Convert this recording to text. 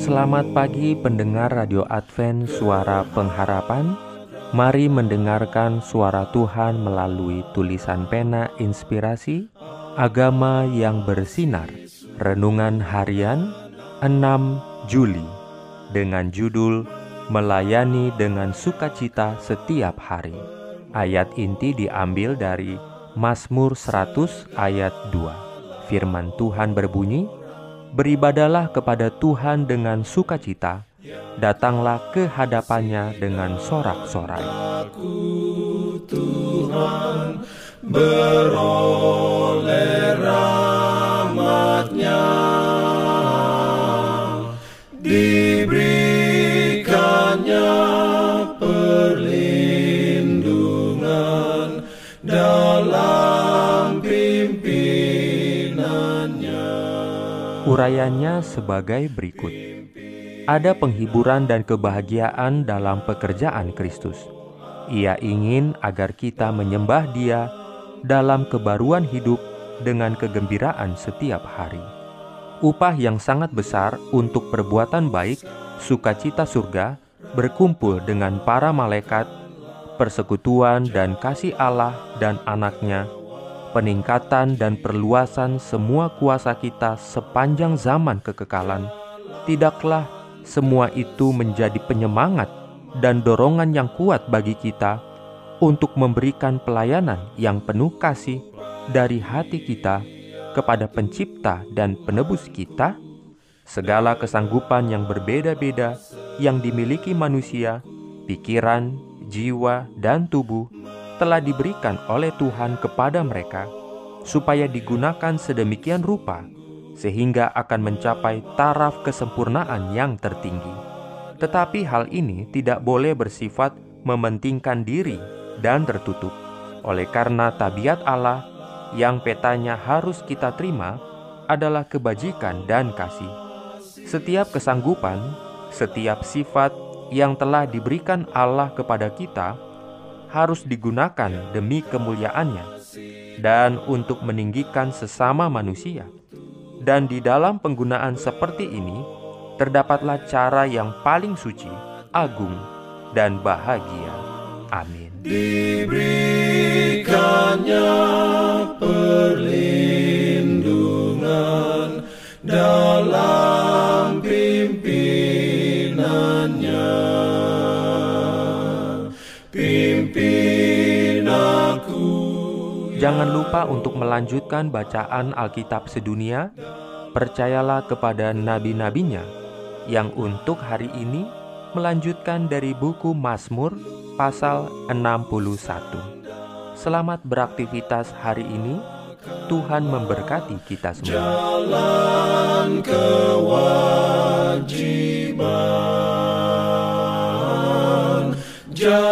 Selamat pagi pendengar Radio Advent Suara Pengharapan. Mari mendengarkan suara Tuhan melalui tulisan pena inspirasi Agama yang bersinar Renungan harian 6 Juli Dengan judul Melayani dengan sukacita setiap hari. Ayat inti diambil dari Mazmur 100 ayat 2 Firman Tuhan berbunyi Beribadalah kepada Tuhan dengan sukacita, datanglah ke hadapannya dengan sorak-sorai. Tuhan beroleh Urayanya sebagai berikut ada penghiburan dan kebahagiaan dalam pekerjaan Kristus. Ia ingin agar kita menyembah Dia dalam kebaruan hidup dengan kegembiraan setiap hari. Upah yang sangat besar untuk perbuatan baik, sukacita surga, berkumpul dengan para malaikat, persekutuan dan kasih Allah dan anaknya, peningkatan dan perluasan semua kuasa kita sepanjang zaman kekekalan, tidaklah semua itu menjadi penyemangat dan dorongan yang kuat bagi kita untuk memberikan pelayanan yang penuh kasih dari hati kita kepada Pencipta dan Penebus kita. Segala kesanggupan yang berbeda-beda yang dimiliki manusia, pikiran, jiwa, dan tubuh telah diberikan oleh Tuhan kepada mereka, supaya digunakan sedemikian rupa sehingga akan mencapai taraf kesempurnaan yang tertinggi. Tetapi hal ini tidak boleh bersifat mementingkan diri dan tertutup, oleh karena tabiat Allah yang petanya harus kita terima adalah kebajikan dan kasih. Setiap kesanggupan, setiap sifat yang telah diberikan Allah kepada kita harus digunakan demi kemuliaannya dan untuk meninggikan sesama manusia. Dan di dalam penggunaan seperti ini, terdapatlah cara yang paling suci, agung, dan bahagia. Amin. Diberikannya perlindungan dalam pimpinannya. Jangan lupa untuk melanjutkan bacaan Alkitab sedunia. Percayalah kepada nabi-nabinya yang untuk hari ini melanjutkan dari buku Mazmur pasal 61. Selamat beraktivitas hari ini. Tuhan memberkati kita semua. Jalan kewajiban. Jalan